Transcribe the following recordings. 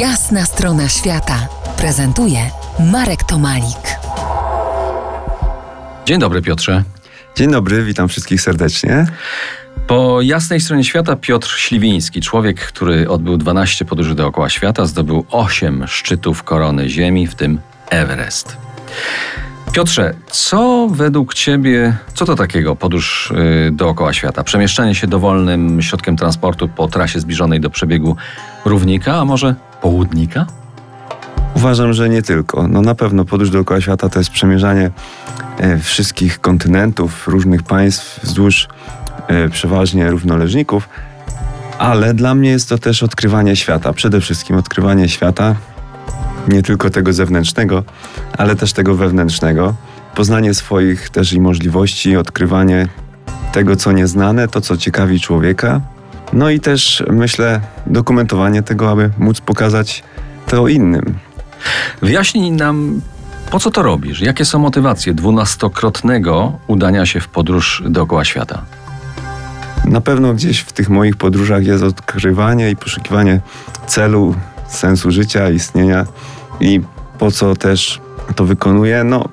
Jasna strona świata prezentuje Marek Tomalik. Dzień dobry, Piotrze. Dzień dobry, witam wszystkich serdecznie. Po jasnej stronie świata Piotr Śliwiński, człowiek, który odbył 12 podróży dookoła świata, zdobył 8 szczytów korony Ziemi, w tym Everest. Piotrze, co według Ciebie, co to takiego podróż yy, dookoła świata? Przemieszczanie się dowolnym środkiem transportu po trasie zbliżonej do przebiegu równika, a może południka? Uważam, że nie tylko. No na pewno podróż dookoła świata to jest przemierzanie e, wszystkich kontynentów, różnych państw wzdłuż e, przeważnie równoleżników, ale dla mnie jest to też odkrywanie świata. Przede wszystkim odkrywanie świata, nie tylko tego zewnętrznego, ale też tego wewnętrznego. Poznanie swoich też i możliwości, odkrywanie tego, co nieznane, to, co ciekawi człowieka. No i też myślę, dokumentowanie tego, aby móc pokazać to innym. Wyjaśnij nam, po co to robisz? Jakie są motywacje dwunastokrotnego udania się w podróż dookoła świata? Na pewno gdzieś w tych moich podróżach jest odkrywanie i poszukiwanie celu, sensu życia, istnienia i po co też to wykonuję. No,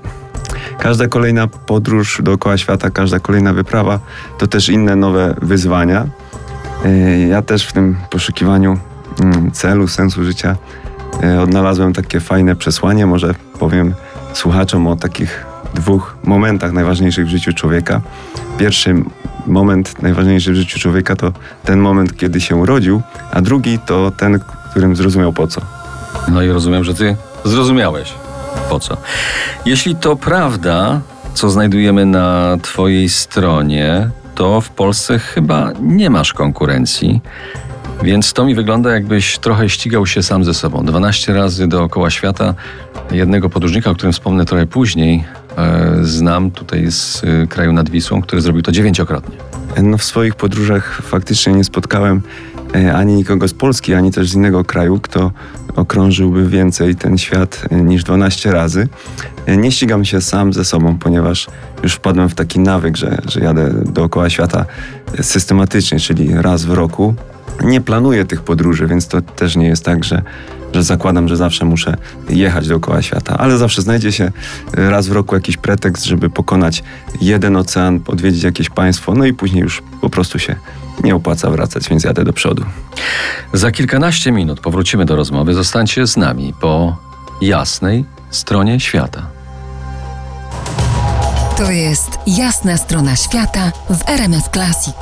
każda kolejna podróż dookoła świata, każda kolejna wyprawa to też inne nowe wyzwania. Yy, ja też w tym poszukiwaniu mm, celu, sensu życia yy, odnalazłem takie fajne przesłanie. Może powiem słuchaczom o takich dwóch momentach najważniejszych w życiu człowieka. Pierwszy moment najważniejszy w życiu człowieka to ten moment, kiedy się urodził, a drugi to ten, którym zrozumiał po co. No i rozumiem, że ty zrozumiałeś po co. Jeśli to prawda, co znajdujemy na twojej stronie, to w Polsce chyba nie masz konkurencji. Więc to mi wygląda, jakbyś trochę ścigał się sam ze sobą. 12 razy dookoła świata. Jednego podróżnika, o którym wspomnę trochę później, e, znam tutaj z e, kraju nad Wisłą, który zrobił to dziewięciokrotnie. No, w swoich podróżach faktycznie nie spotkałem ani nikogo z Polski, ani też z innego kraju, kto okrążyłby więcej ten świat e, niż 12 razy. E, nie ścigam się sam ze sobą, ponieważ już wpadłem w taki nawyk, że, że jadę dookoła świata systematycznie, czyli raz w roku. Nie planuję tych podróży, więc to też nie jest tak, że, że zakładam, że zawsze muszę jechać dookoła świata, ale zawsze znajdzie się raz w roku jakiś pretekst, żeby pokonać jeden ocean, odwiedzić jakieś państwo, no i później już po prostu się nie opłaca wracać, więc jadę do przodu. Za kilkanaście minut powrócimy do rozmowy. Zostańcie z nami po jasnej stronie świata. To jest jasna strona świata w RMS Classic.